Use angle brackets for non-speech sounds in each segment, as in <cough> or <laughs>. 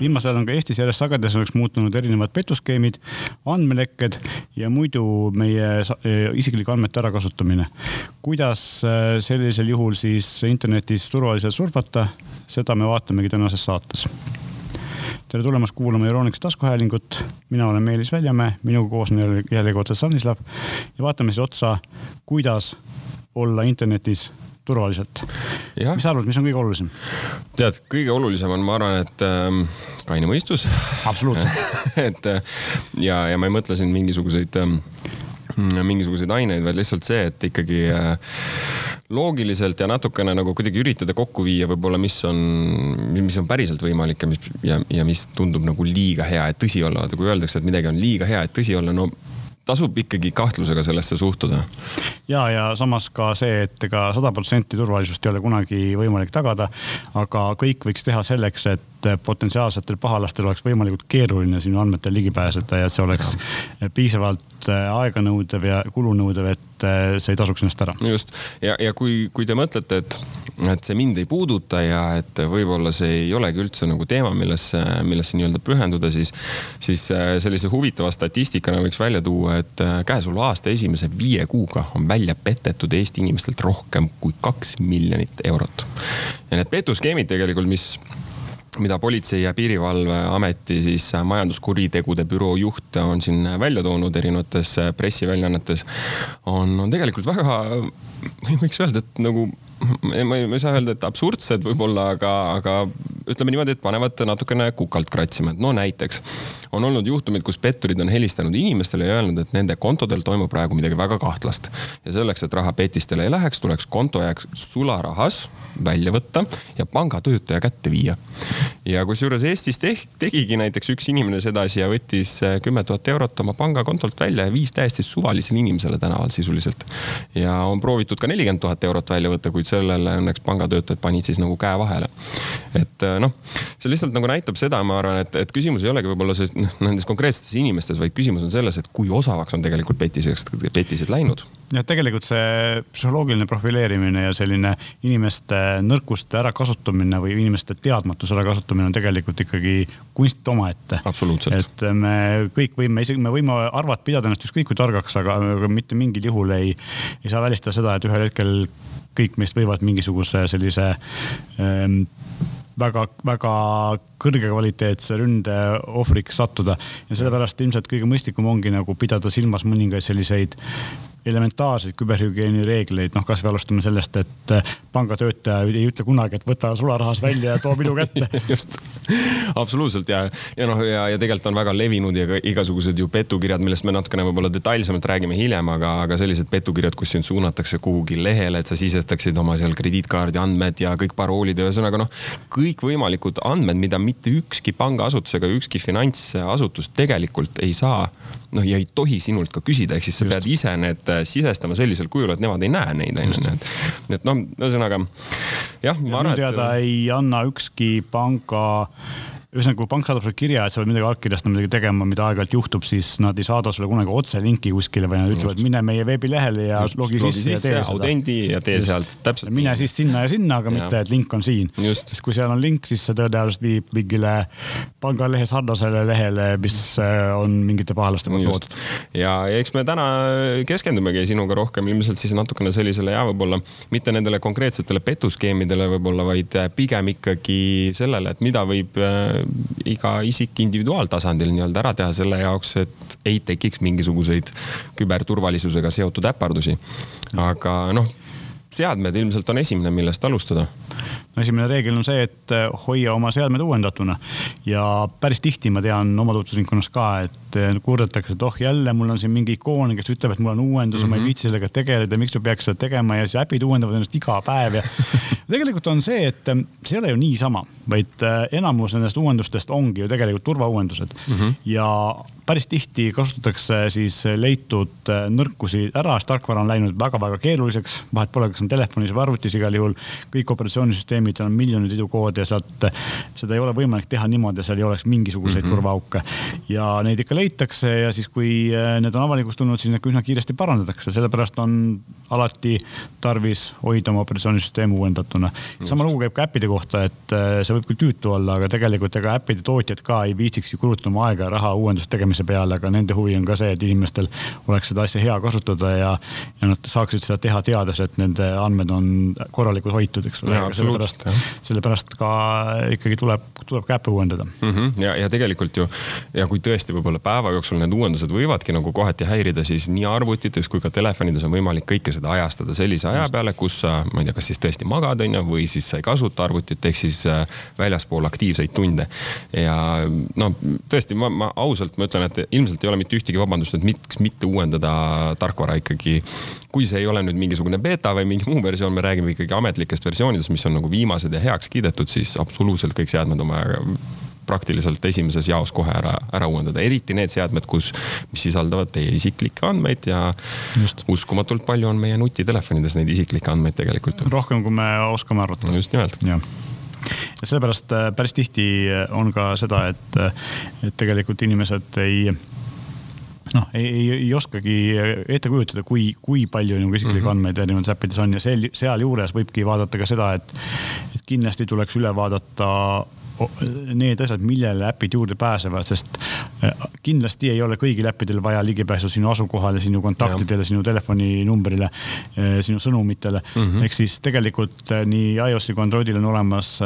viimasel ajal on ka Eestis järjest sagedasemaks muutunud erinevad petuskeemid, andmelekked ja muidu meie eh, isiklike andmete ärakasutamine. kuidas eh, sellisel juhul siis internetis turvaliselt surfata, seda me vaatamegi tänases saates tere tulemast kuulama Euroonikuse taskuhäälingut. mina olen Meelis Väljamäe, minuga koos on jällegi otse Stanislav ja vaatame siis otsa, kuidas olla internetis turvaliselt. mis sa arvad, mis on kõige olulisem? tead, kõige olulisem on, ma arvan, et ähm, kaine mõistus. absoluutselt <laughs> et äh, ja, ja ma ei mõtle siin mingisuguseid ähm, mingisuguseid aineid, vaid lihtsalt see, et ikkagi äh, loogiliselt ja natukene nagu kuidagi üritada kokku viia võib-olla, mis on, mis on päriselt võimalik ja mis ja, ja mis tundub nagu liiga hea, et tõsi olla. kui öeldakse, et midagi on liiga hea, et tõsi olla, no tasub ikkagi kahtlusega sellesse suhtuda. ja, ja samas ka see, et ega sada protsenti turvalisust ei ole kunagi võimalik tagada, aga kõik võiks teha selleks, et potentsiaalsetel pahalastel oleks võimalikult keeruline sinu andmetele ligi pääseda ja see oleks piisavalt äh, aeganõudev ja kulunõudev, et äh, see ei tasuks ennast ära. just ja, ja kui, kui te mõtlete, et et see mind ei puuduta ja et võib-olla see ei olegi üldse nagu teema, millesse, millesse nii-öelda pühenduda, siis, siis äh, sellise huvitava statistikana võiks välja tuua, et äh, käesoleva aasta esimese viie kuuga on välja petetud Eesti inimestelt rohkem kui kaks miljonit eurot. ja need petuskeemid tegelikult, mis mida Politsei- ja Piirivalveameti siis majanduskuritegude büroo juht on siin välja toonud erinevates pressiväljaannetes, on, on tegelikult väga, võiks öelda, et nagu ma ei, ma ei saa öelda, et absurdsed võib-olla, aga, aga ütleme niimoodi, et panevad natukene kukalt kratsima, et no näiteks on olnud juhtumid, kus petturid on helistanud inimestele ja öelnud, et nende kontodel toimub praegu midagi väga kahtlast. ja selleks, et raha petistele ei läheks, tuleks konto jääks sularahas välja võtta ja pangatöötaja kätte viia. ja kusjuures Eestis tehti, tegigi näiteks üks inimene sedasi ja võttis eh, kümme tuhat eurot oma pangakontolt välja ja viis täiesti suvalisele inimesele tänaval sisuliselt. ja on proovitud ka nelikümmend tuhat eurot välja võtta, kuid sellele õnneks pangatöötajad panid siis nagu käe vahele. et eh, noh, see lihtsalt nagu näitab seda, ma arvan, et, et küsimus ei olegi võib-olla see noh, nendes konkreetsetes inimestes, vaid küsimus on selles, et kui osavaks on tegelikult petised, petised läinud. jah, tegelikult see psühholoogiline profileerimine ja selline inimeste nõrkuste ärakasutamine või inimeste teadmatuse ärakasutamine on tegelikult ikkagi kunst omaette. et me kõik võime, isegi me võime arvata, pidada ennast ükskõik kui targaks, aga mitte mingil juhul ei, ei saa välistada seda, et ühel hetkel kõik meist võivad mingisuguse sellise ähm, väga-väga kõrge kvaliteetse ründe ohvriks sattuda. ja sellepärast ilmselt kõige mõistlikum ongi nagu pidada silmas mõningaid selliseid elementaarseid küberhügieeni reegleid, noh kasvõi alustame sellest, et eh, pangatöötaja ei ütle kunagi, et võta sularahas välja ja too minu kätte. <laughs> Just, absoluutselt ja, ja noh, ja, ja tegelikult on väga levinud ja ka igasugused ju petukirjad, millest me natukene võib-olla detailsemalt räägime hiljem, aga, aga sellised petukirjad, kus sind suunatakse kuhugi lehele, et sa sisestaksid oma seal krediitkaardi andmed ja kõik paroolid, ühesõnaga noh, kõikvõimalikud andmed, mida mitte ükski pangaasutus ega ükski finantsasutus tegelikult ei saa noh, ja ei tohi sinult ka küsida, ehk siis sa Just. pead ise need äh, sisestama sellisel kujul, et nemad ei näe neid, on ju. et noh, ühesõnaga jah, et. minu teada ei anna ükski panga ühesõnaga, kui pank saadab sulle kirja, et sa pead midagi allkirjastama, midagi tegema, mida aeg-ajalt juhtub, siis nad ei saada sulle kunagi otse linki kuskile, vaid nad ütlevad, mine meie veebilehele ja Just, logi sisse ja tee audendi ja tee Just. sealt täpselt. mine siis sinna ja sinna, aga ja. mitte, et link on siin. sest kui seal on link, siis see tõenäoliselt viib mingile pangalehe sarnasele lehele, mis äh, on mingite pahalaste poolt loodud. ja eks me täna keskendumegi sinuga rohkem ilmselt siis natukene sellisele ja võib-olla mitte nendele konkreetsetele petuskeemidele võib-olla, vaid pigem ikkagi sellele, et mida võib äh, iga isik individuaaltasandil nii-öelda ära teha selle jaoks, et ei tekiks mingisuguseid küberturvalisusega seotud äpardusi. aga noh seadmed ilmselt on esimene, millest alustada. no esimene reegel on see, et eh, hoia oma seadmed uuendatuna ja päris tihti ma tean oma tutvusringkonnas ka, et eh, kurdetakse, et oh jälle mul on siin mingi ikoon, kes ütleb, et mul on uuendus mm, -hmm. ma ei mhm. viitsi sellega tegeleda, miks ma peaks seda tegema ja siis äpid uuendavad ennast iga päev ja <laughs> tegelikult on see, et eh, see ei ole ju niisama, vaid enamus nendest uuendustest ongi ju tegelikult turvauuendused mm -hmm. ja päris tihti kasutatakse siis leitud nõrkusi ära, sest tarkvara on läinud väga-väga keeruliseks, vahet pole, kas on telefonis või arvutis, igal juhul kõik operatsioonisüsteemid on miljoneid idukoode, sealt, seda ei ole võimalik teha niimoodi, seal ei oleks mingisuguseid mm -hmm. turvaauke. ja neid ikka leitakse ja siis, kui äh, need on avalikuks tulnud, siis need üsna kiiresti parandatakse, sellepärast on alati tarvis hoida oma operatsioonisüsteem uuendatuna. sama lugu käib ka äppide kohta, et äh, see võib küll tüütu olla, aga tegelikult ega äppide tootjad ka ei viitsiks ju kulutada oma aega ja raha uuenduste tegemise peale, aga nende huvi on ka see, et inimestel oleks seda asja hea kasutada ja, ja nad saaksid seda teha teades, et nende andmed on korralikult hoitud, eks ole. sellepärast, sellepärast ka ikkagi tuleb, tuleb ka äppe uuendada mm. -hmm. ja, ja tegelikult ju ja kui tõesti võib-olla päeva jooksul need uuendused võivadki nagu kohati häirida, siis nii arvutites kui ka telefonides on võimalik kõike seda ajastada sellise aja peale, kus sa, ma ei tea, kas siis tõesti magad, on ju, või siis sa ei kasuta arvutit, ehk siis äh, väljaspool aktiivseid tunde. ja no tõesti, ma, ma ausalt ma ütlen, et ilmselt ei ole mitte ühtegi vabandust, et miks mitte uuendada tarkvara ikkagi kui see ei ole nüüd mingisugune beeta või mingi muu versioon, me räägime ikkagi ametlikest versioonidest, mis on nagu viimased ja heaks kiidetud, siis absoluutselt kõik seadmed on vaja praktiliselt esimeses jaos kohe ära, ära uuendada, eriti need seadmed, kus, mis sisaldavad teie isiklikke andmeid ja Just. uskumatult palju on meie nutitelefonides neid isiklikke andmeid tegelikult. rohkem, kui me oskame arvutada. just nimelt. Ja sellepärast äh, päris tihti on ka seda, et, et tegelikult inimesed ei noh, ei, ei, ei oskagi ette kujutada, kui, kui palju nagu isiklikke mm -hmm. andmeid erinevates äppides on ja sel, sealjuures võibki vaadata ka seda, et, et kindlasti tuleks üle vaadata need asjad, millele äpid juurde pääsevad, sest äh, kindlasti ei ole kõigil äppidel vaja ligipääsu sinu asukohale, sinu kontaktidele, sinu telefoninumbrile, äh, sinu sõnumitele. Mm -hmm.. ehk siis tegelikult äh, nii iOS-i kui Androidil on olemas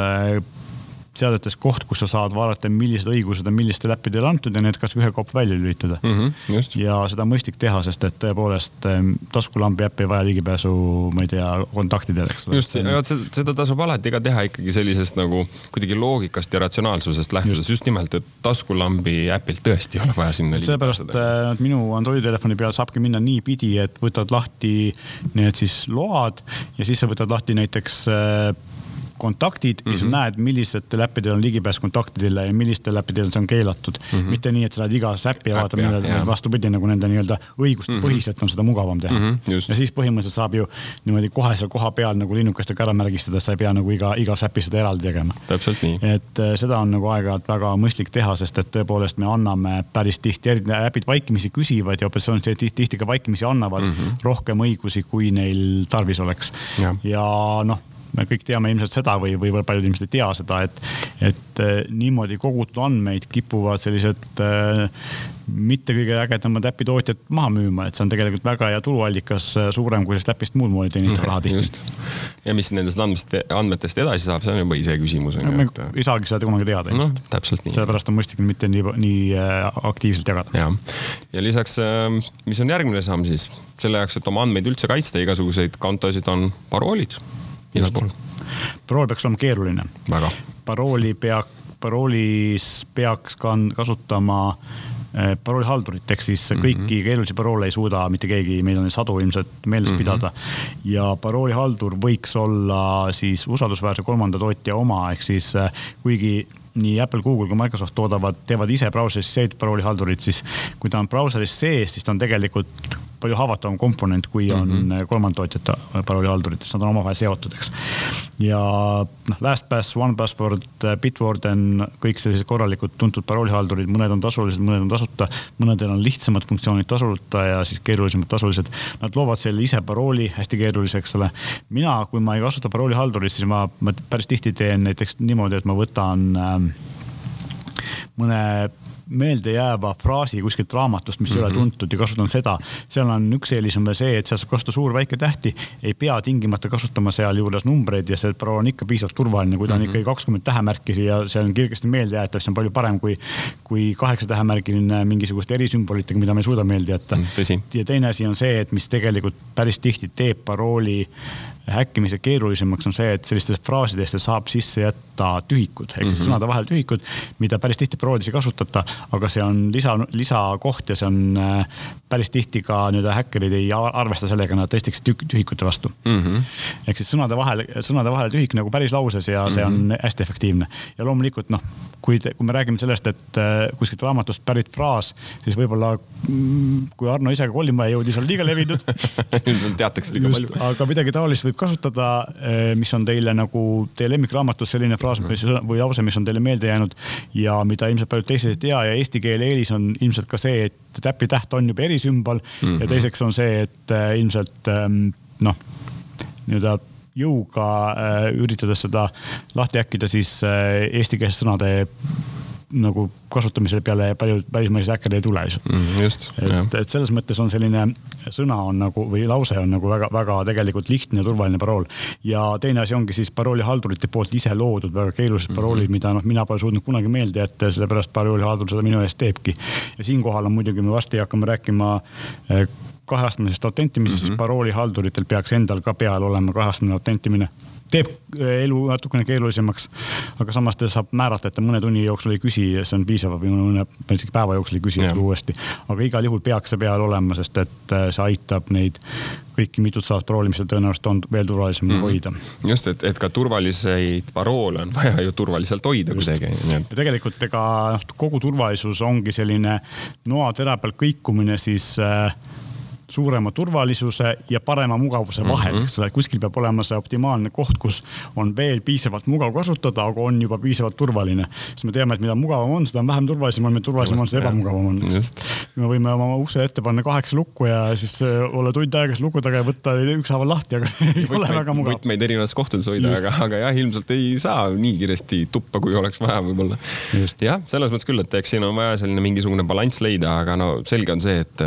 seadetes koht, kus sa saad vaadata, millised õigused on millistele äppidele antud ja need kasvõi ühe kopp välja lülitada mm. -hmm, ja seda on mõistlik teha, sest et tõepoolest taskulambi äpp ei vaja ligipääsu, ma ei tea, kontaktidele, eks ole. just, seda, seda tasub alati ka teha ikkagi sellisest nagu kuidagi loogikast ja ratsionaalsusest lähtudes just, just nimelt, et taskulambi äpilt tõesti ei ole vaja sinna. seepärast äh, minu Androidi telefoni peal saabki minna niipidi, et võtad lahti need siis load ja siis sa võtad lahti näiteks äh, kontaktid mm -hmm. mhm. näed, millistel äppidel on ligipääs kontaktidele ja millistel äppidel see on keelatud mm. -hmm. mitte nii, et sa lähed igasse äppi ja vaatad, millal vastupidi nagu nende nii-öelda õiguste mm -hmm. põhiselt on seda mugavam teha mm. -hmm, ja siis põhimõtteliselt saab ju niimoodi kohe seal kohapeal nagu linnukestega ära märgistada, sa ei pea nagu iga, igas äpis seda eraldi tegema. täpselt nii. et äh, seda on nagu aeg-ajalt väga mõistlik teha, sest et tõepoolest me anname päris tihti, äpid vaikimisi küsivad ja operatsioonid tihti ka vaikimisi annavad mm -hmm. rohkem õigusi, kui neil tarvis oleks. ja, ja noh me kõik teame ilmselt seda või, või paljud inimesed ei tea seda, et, et eh, niimoodi kogutud andmeid kipuvad sellised äh, mitte kõige ägedamad äpitootjad maha müüma, et see on tegelikult väga hea tuluallikas, eh, suurem kui sellest äpist muud moodi teenida raha tihti. ja mis nendest andmest, andmetest edasi saab, see on juba iseküsimus. No, me et... ei saagi seda kunagi teada. noh, täpselt nii. sellepärast on mõistlik mitte nii, nii aktiivselt jagada. ja, ja lisaks, mis on järgmine samm siis selle jaoks, et oma andmeid üldse kaitsta, igasuguseid kontosid on paroolid igal pool. parool peaks olema keeruline. parooli pea, paroolis peaks ka kasutama eh, paroolihaldurit, ehk siis mm -hmm. kõiki keerulisi paroole ei suuda mitte keegi, meil on sadu ilmselt meeles mm -hmm. pidada. ja paroolihaldur võiks olla siis usaldusväärse kolmanda tootja oma, ehk siis eh, kuigi nii Apple, Google kui Microsoft toodavad, teevad ise brauseris seed paroolihaldurit, siis kui ta on brauseris sees, siis ta on tegelikult palju haavatavam komponent, kui on mm -hmm. kolmandtootjate paroolihaldurites, nad on omavahel seotud, eks. ja noh, LastPass, OnePassword, Bitwarden, kõik sellised korralikud tuntud paroolihaldurid, mõned on tasulised, mõned on tasuta. mõnedel on lihtsamad funktsioonid tasuta ja siis keerulisemad tasulised. Nad loovad selle ise parooli hästi keerulise, eks ole. mina, kui ma ei kasuta paroolihaldurit, siis ma, ma päris tihti teen näiteks niimoodi, et ma võtan äh, mõne meeldejääva fraasi kuskilt raamatust, mis mm -hmm. ei ole mhm. tuntud ja kasutan seda. seal on üks eelis on veel see, et seal saab kasutada suur-väike tähti, ei pea tingimata kasutama sealjuures numbreid ja see pro on ikka piisavalt turvaline, kui ta on mm -hmm. ikkagi kakskümmend tähemärki ja see on kergesti meeldejäetav, see on palju parem kui, kui kaheksa tähemärgiline mingisuguste erisümbolitega, mida me ei suuda meelde jätta mm,. ja teine asi on see, et mis tegelikult päris tihti teeb parooli häkkimise keerulisemaks on see, et sellistesse fraasidesse saab sisse jätta tühikud ehk siis mm -hmm. sõnade vahel tühikud, mida päris tihti paroodides ei kasutata, aga see on lisa, lisakoht ja see on äh, päris tihti ka nii-öelda häkkerid ei arvesta sellega, nad testiksid tühikute vastu mm. -hmm. ehk siis sõnade vahel, sõnade vahel tühik nagu päris lauses ja see on mm -hmm. hästi efektiivne. ja loomulikult noh, kui, kui me räägime sellest, et äh, kuskilt raamatust pärit fraas, siis võib-olla mm, kui Arno ise ka Kollimäe jõudis, on liiga levinud <laughs> teatakse liiga Just, palju. aga midagi taolist võib võib kasutada, mis on teile nagu teie lemmikraamatus selline fraas mm. või lause, mis on teile meelde jäänud ja mida ilmselt paljud teised ei tea ja eesti keele eelis on ilmselt ka see, et täpitäht on juba erisümbol mm -hmm. ja mhm. teiseks on see, et ilmselt ähm, noh, nii-öelda jõuga äh, üritades seda lahti äkkida, siis äh, eestikeelsete sõnade nagu kasutamise peale palju välismaisi äkkeid ei tule lihtsalt mm,. just. et, et selles mõttes on selline sõna on nagu või lause on nagu väga-väga tegelikult lihtne ja turvaline parool. ja teine asi ongi siis paroolihaldurite poolt ise loodud väga keerulised mm -hmm. paroolid, mida noh, mina pole suutnud kunagi meelde jätta ja sellepärast paroolihaldur seda minu eest teebki. ja siinkohal on muidugi, me varsti hakkame rääkima äh, kaheastmelisest autentimisest mm, -hmm. paroolihalduritel peaks endal ka peal olema kaheastmeline autentimine teeb äh, elu natukene keerulisemaks. aga samas ta saab määrata, et ta mõne tunni jooksul ei küsi ja see on piisav või mõne isegi päeva jooksul ei küsi uuesti. aga igal juhul peaks see peal olema, sest et äh, see aitab neid kõiki mitut sadat parooli, mis tõenäoliselt on veel turvalisem mm. hoida. just, et, et ka turvaliseid paroole on vaja ju turvaliselt hoida kuidagi. ja tegelikult ega noh, kogu turvalisus ongi selline noatera peal kõikumine siis äh, suurema turvalisuse ja parema mugavuse vahel mm, -hmm. eks ole, kuskil peab olema see optimaalne koht, kus on veel piisavalt mugav kasutada, aga on juba piisavalt turvaline. siis me teame, et mida mugavam on, seda on vähem turvalisem on, mida turvalisem on, seda ebamugavam on. me võime oma ukse ette panna kaheksa lukku ja siis äh, olla tund aega seal luku taga ja võtta ükshaaval lahti, aga <laughs> see ei ole väga mugav. võtmeid erinevates kohtades hoida, aga, aga jah, ilmselt ei saa nii kiiresti tuppa, kui oleks vaja võib-olla. jah, selles mõttes küll, et eks siin on vaja selline mingisugune balanss leida, aga no selge on see, et,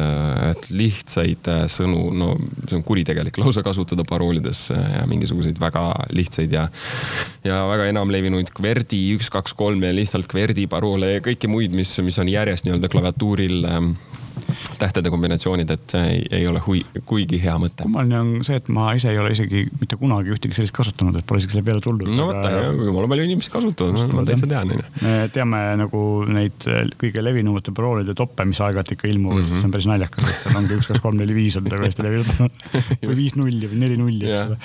et lihtsaid lihtsaid äh, sõnu, no see on kuritegelik lausa kasutada paroolides äh, ja mingisuguseid väga lihtsaid ja, ja väga enamlevinuid kverdi üks, kaks, kolm ja lihtsalt kverdi paroole ja kõiki muid, mis, mis on järjest nii-öelda klaviatuuril ähm, tähtede kombinatsioonid, et see ei, ei ole hui, kuigi hea mõte. kummaline on see, et ma ise ei ole isegi mitte kunagi ühtegi sellist kasutanud, et pole isegi selle peale tulnud. no vot, jumala palju inimesi kasutavad, ma täitsa tean, me teame nagu neid kõige levinumate paroolide toppe, mis aeg-ajalt ikka ilmuvad mm, -hmm. siis see on päris naljakas, et seal ongi üks, kaks, kolm, neli, viis on hästi levinud <laughs> või viis nulli või neli nulli, eks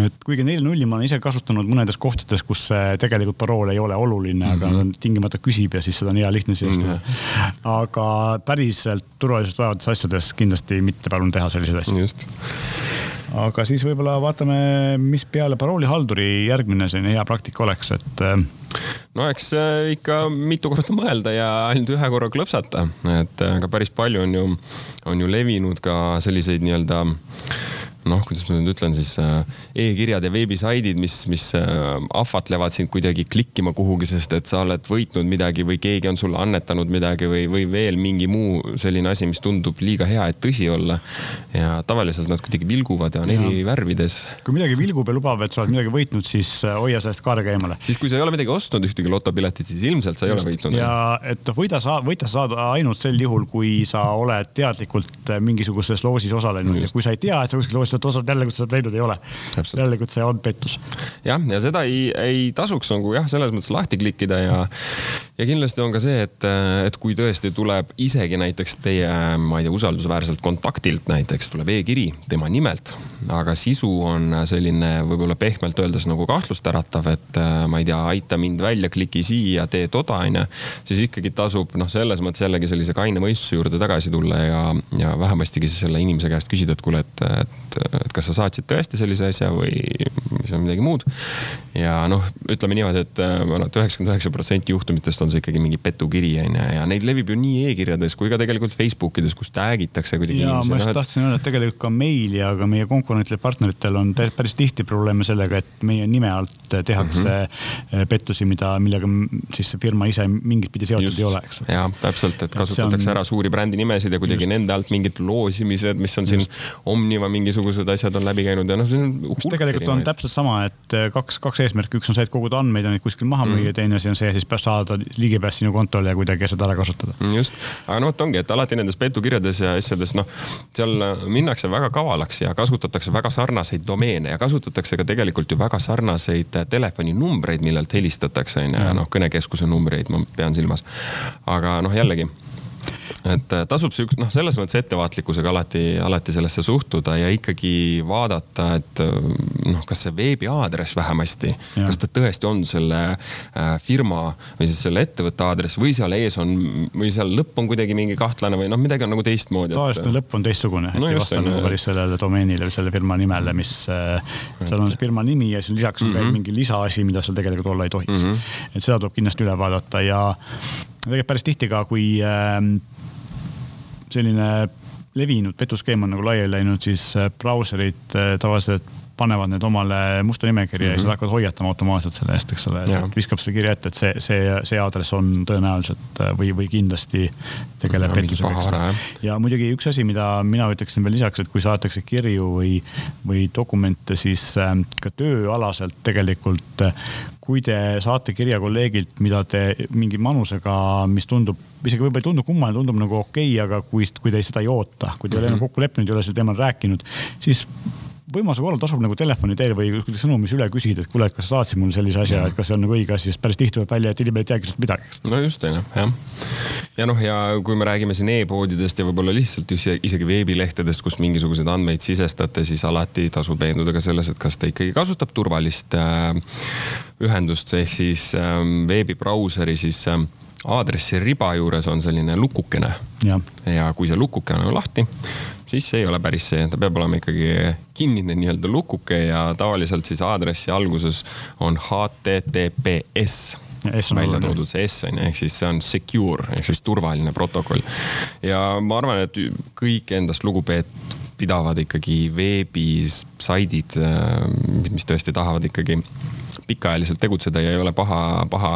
ole. et kuigi neli nulli ma olen ise kasutanud mõnedes kohtades, kus tegelikult parool ei ole oluline mm, -hmm. aga mhm. tingimata küsib ja siis seda on hea lihtne sisestada mm. -hmm. aga päriselt turvalisust vajavates asjades kindlasti mitte palun teha selliseid asju. just aga siis võib-olla vaatame, mis peale paroolihalduri järgmine selline hea praktika oleks, et. Äh, no eks äh, ikka mitu korda mõelda ja ainult ühe korra klõpsata, et aga äh, päris palju on ju, on ju levinud ka selliseid nii-öelda noh, kuidas ma nüüd ütlen siis äh, e-kirjad ja veebisaidid, mis, mis äh, ahvatlevad sind kuidagi klikkima kuhugi, sest et sa oled võitnud midagi või keegi on sulle annetanud midagi või, või veel mingi muu selline asi, mis tundub liiga hea, et tõsi olla. ja tavaliselt nad kuidagi vilguvad ja on eri värvides. kui midagi vilgub ja lubab, et sa oled midagi võitnud, siis äh, hoia sellest kaarega eemale. siis, kui sa ei ole midagi ostnud, ühtegi lotopiletit, siis ilmselt sa ei Just. ole võitnud. ja et noh, võida sa, võita sa saada ainult sel juhul, kui sa oled teadlikult mingisuguses loosis osalenud Just. ja kui sa ei tea, et sa kuskil loosis oled osalenud, jällegi sa oled leidnud, ei ole. jällegi see on pettus. jah, ja seda ei, ei tasuks nagu jah, selles mõttes lahti klikkida ja, ja kindlasti on ka see, et, et kui tõesti tuleb isegi näiteks teie, ma ei tea, usaldusväärselt kontaktilt näiteks tuleb e-kiri tema nimelt, aga sisu on selline võib-olla pehmelt öeldes nagu kahtlust äratav, et ma ei tea, aita mind välja, kliki siia, tee toda, onju. siis ikkagi tasub noh, selles mõttes jällegi sellise kaine mõistuse juurde tagasi tulla ja, ja vähemastigi siis selle inimese käest küsida, et kuule, et, et, et kas sa saatsid tõesti sellise asja või see on midagi muud. ja noh, ütleme niimoodi, et äh, et üheksakümmend üheksa protsenti juhtumitest on see ikkagi mingi petukiri onju ja neid levib ju nii e-kirjades kui ka tegelikult Facebookides, kus tag itakse kuidagi. ja ma just tahtsin öelda, et tegelikult ka meil ja ka meie konkurentidel, partneritel on päris tihti probleeme sellega, et meie nime alt tehakse mm -hmm. pettusi, mida, millega siis see firma ise mingit pidi seotud Just. ei ole, eks. ja täpselt, et kasutatakse on... ära suuri brändinimesid ja kuidagi Just. nende alt mingid loosimised, mis on Just. siin Omniva mingisugused asjad on läbi käinud ja noh, see on. tegelikult on täpselt sama, et eh, kaks, kaks eesmärki, üks on see, et koguda andmeid ja neid kuskil maha müüa mm., teine asi on see, siis saada ligipääs sinu kontole ja kuidagi seda ära kasutada. Mm, just, aga noh, vot ongi, et alati nendes petukirjades ja asjades noh, seal minnakse väga kavalaks ja kasutatakse väga sarnaseid domeene ja kasutatakse ka tegelikult ju väga sarnaseid telefoninumbreid, millelt helistatakse onju, noh kõnekeskuse numbreid ma pean silmas. aga noh, jällegi et äh, tasub siukse, noh, selles mõttes ettevaatlikkusega alati, alati sellesse suhtuda ja ikkagi vaadata, et äh, noh, kas see veebiaadress vähemasti, kas ta tõesti on selle äh, firma või siis selle ettevõtte aadress või seal ees on või seal lõpp on kuidagi mingi kahtlane või noh, midagi on nagu teistmoodi. tavaliselt et... lõpp on teistsugune, et no, ei vasta nagu päris sellele domeenile või selle firma nimele, mis seal on firma nimi ja siis lisaks on mm -hmm. veel mingi lisaasi, mida seal tegelikult olla ei tohiks mm. -hmm. et seda tuleb kindlasti üle vaadata ja tegelikult päris tihti ka, kui äh, selline levinud petuskeem on nagu laiali läinud, siis äh, brauserid äh, tavaliselt panevad need omale musta nimekirja mm -hmm. ja siis mhm. hakkavad hoiatama automaatselt selle eest, eks ole, viskab selle kirja ette, et see, see, see aadress on tõenäoliselt äh, või, või kindlasti tegeleb pettusega. ja muidugi üks asi, mida mina ütleksin veel lisaks, et kui saadetakse kirju või, või dokumente, siis ka tööalaselt tegelikult kui te saate kirja kolleegilt, mida te mingi manusega, mis tundub, isegi võib-olla ei tundu kummaline, tundub nagu okei okay,, aga kui, kui te seda ei oota, kui te ei ole mm -hmm. enam kokku leppinud, ei ole sel teemal rääkinud, siis võimaluse korral tasub nagu telefoni teel või sõnumis üle küsida, et kuule, et kas sa saatsid mulle sellise asja, et kas see on nagu õige asi, sest päris tihti tuleb välja, et inimene ei teagi sealt midagi. no just on ju, jah. ja noh, ja kui me räägime siin e-poodidest ja võib-olla lihtsalt isegi veebilehtedest, kus mingisuguseid andmeid sisestate, siis alati tasub veenduda ka selles, et kas ta ikkagi kasutab turvalist äh, ühendust ehk siis äh, veebibrauseri siis äh, aadressi riba juures on selline lukukene. ja kui see lukukene on lahti, siis see ei ole päris see, ta peab olema ikkagi kinnine nii-öelda lukuke ja tavaliselt siis aadressi alguses on HTTPS välja toodud see S on ju, ehk siis see on secure ehk siis turvaline protokoll. ja ma arvan, et kõik endast lugupeet-, pidavad ikkagi veebisaidid, mis tõesti tahavad ikkagi pikaajaliselt tegutseda ja ei ole paha, paha,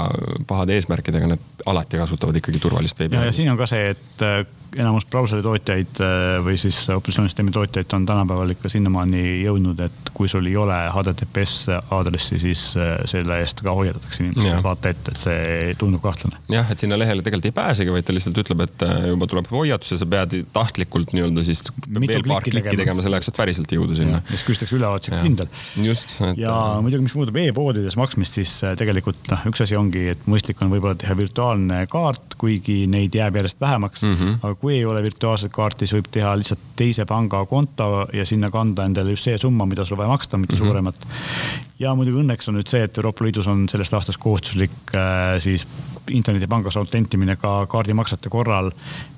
pahade eesmärkidega, nad alati kasutavad ikkagi turvalist veebi. ja, ja siin on ka see, et äh, enamus brauseri tootjaid äh, või siis operatsioonisüsteemi tootjaid on tänapäeval ikka sinnamaani jõudnud, et kui sul ei ole HTTPS aadressi, siis äh, selle eest ka hoiatatakse inimesi vaata ette, et see tundub kahtlane. jah, et sinna lehele tegelikult ei pääsegi, vaid ta lihtsalt ütleb, et juba tuleb hoiatus ja sa pead tahtlikult nii-öelda siis Mitu veel paar klikki tegema, tegema selleks, et päriselt jõuda sinna. siis küsitakse ülevaatusega kindel. et... ja muidugi, mis puudutab e-poodides maksmist, siis tegelikult noh, üks asi ongi, et mõistlik on võib-olla teha virtuaalne kaart, kuigi neid jääb järjest vähemaks mm. -hmm. aga kui ei ole virtuaalset kaarti, siis võib teha lihtsalt teise pangakonto ja sinna kanda endale just see summa, mida sul vaja maksta, mitte mm -hmm. suuremat. Ja muidugi õnneks on nüüd see, et Euroopa Liidus on sellest aastast kohustuslik äh, siis internetipangas autentimine ka kaardimaksete korral,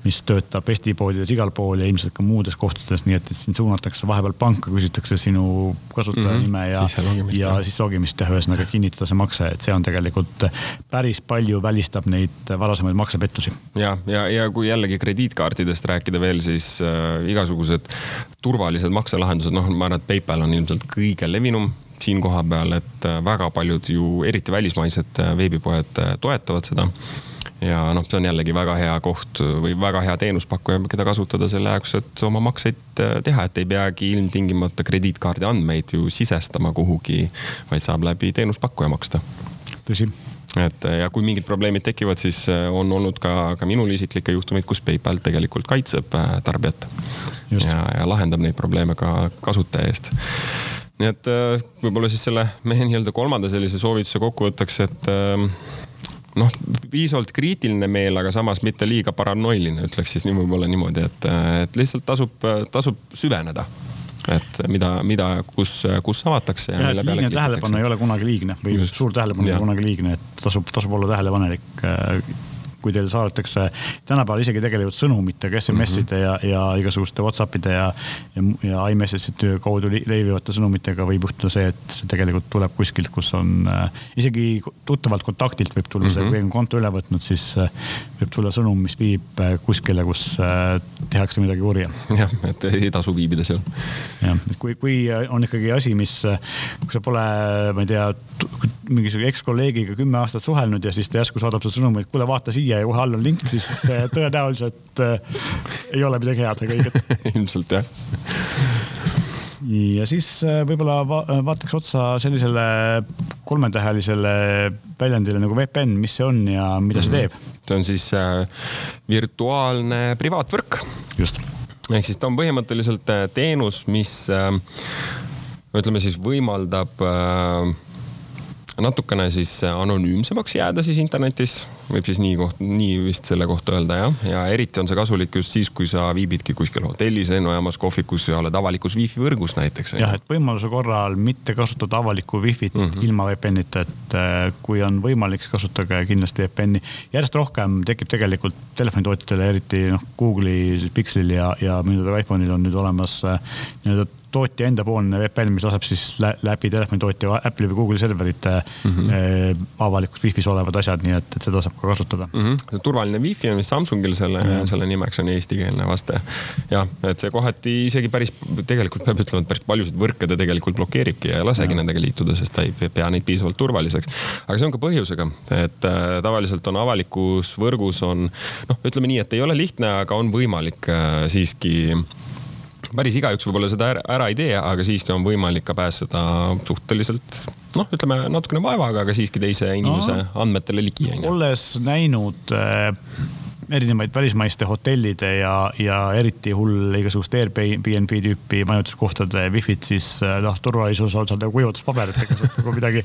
mis töötab Eesti poodides igal pool ja ilmselt ka muudes kohtades, nii et, et sind suunatakse vahepeal panka, küsitakse sinu kasutajanime mm -hmm. ja, ja siis logimist ja ühesõnaga kinnitada see makse, et see on tegelikult päris palju välistab neid varasemaid maksepettusi. ja, ja, ja kui jällegi krediitkaartidest rääkida veel, siis äh, igasugused turvalised makselahendused, noh, ma arvan, et PayPal on ilmselt kõige levinum siin kohapeal, et äh, väga paljud ju, eriti välismaised äh, veebipoed äh, toetavad seda. ja noh, see on jällegi väga hea koht või väga hea teenuspakkuja, keda kasutada selle jaoks, et oma makseid teha, et ei peagi ilmtingimata krediitkaardi andmeid ju sisestama kuhugi, vaid saab läbi teenuspakkuja maksta. tõsi et ja kui mingid probleemid tekivad, siis on olnud ka, ka minul isiklikke juhtumeid, kus PayPal tegelikult kaitseb tarbijat. ja, ja lahendab neid probleeme ka kasutaja eest nii et äh, võib-olla siis selle mehe nii-öelda kolmanda sellise soovituse kokkuvõtteks, et ähm, noh, piisavalt kriitiline meel, aga samas mitte liiga paranoiline, ütleks siis nii võib-olla niimoodi, et, äh, et lihtsalt tasub, tasub süveneda et mida, mida, kus, kus avatakse ja, ja mille peale klikitakse. tähelepanu ei ole kunagi liigne või Just. suur tähelepanu ei ole kunagi liigne, et tasub, tasub olla tähelepanelik äh, kui teile saadetakse tänapäeval isegi tegelikult sõnumitega, SMS-ide ja, ja igasuguste Whatsappide ja, ja, ja iMessage'ite kaudu leivivate sõnumitega võib juhtuda see, et see tegelikult tuleb kuskilt, kus on äh, isegi tuttavalt kontaktilt võib tulla mm -hmm. see, kui on konto üle võtnud, siis äh, võib tulla sõnum, mis viib äh, kuskile, kus äh, tehakse midagi kurja. jah, et ei tasu viibida seal. jah, et kui, kui on ikkagi asi, mis, äh, kui sa pole, ma ei tea, mingisuguse ekskolleegiga kümme aastat suhelnud ja siis ta järsku saadab sulle sõnumi, et kuule, vaata siia ja kohe all on link, siis tõenäoliselt äh, ei ole midagi head ega õiget <laughs> ilmselt jah. ja siis äh, võib-olla va vaataks otsa sellisele kolmetähelisele väljendile nagu VPN, mis see on ja mida see -hmm. teeb? see on siis äh, virtuaalne privaatvõrk. just. ehk siis ta on põhimõtteliselt äh, teenus, mis äh, ütleme siis võimaldab äh, natukene siis anonüümsemaks jääda siis internetis, võib siis nii koht, nii vist selle kohta öelda jah, ja eriti on see kasulik just siis, kui sa viibidki kuskil hotellis, lennujaamas, kohvikus ja oled avalikus wifi võrgus näiteks. jah, et võimaluse korral mitte kasutada avalikku wifi't mm -hmm. ilma VPN-ita, et äh, kui on võimalik, siis kasutage kindlasti VPN-i. järjest rohkem tekib tegelikult telefonitootjatele, eriti noh, Google'i Pixelil ja, ja minu iPhone'il on nüüd olemas äh, nii-öelda tootja endapoolne VPN, mis laseb siis läbi telefonitootja Apple'i või Google'i serverite mm -hmm. avalikus wifi's olevad asjad, nii et, et seda saab ka kasutada mm. -hmm. turvaline wifi on vist Samsungil selle mm, -hmm. selle nimeks on eestikeelne vaste. jah, et see kohati isegi päris, tegelikult peab ütlema, et päris paljusid võrke ta tegelikult blokeeribki ja ei lasegi ja. nendega liituda, sest ta ei pea neid piisavalt turvaliseks. aga see on ka põhjusega, et äh, tavaliselt on avalikus võrgus on noh, ütleme nii, et ei ole lihtne, aga on võimalik äh, siiski päris igaüks võib-olla seda ära, ära ei tee, aga siiski on võimalik ka pääseda suhteliselt noh, ütleme natukene vaevaga, aga siiski teise inimese no, andmetele ligi. olles näinud äh, erinevaid välismaiste hotellide ja, ja eriti hull igasugust Airbnb tüüpi majutuskohtade wifi't, siis äh, noh, turvalisus on seal nagu kuivatuspaber, et ega sealt nagu midagi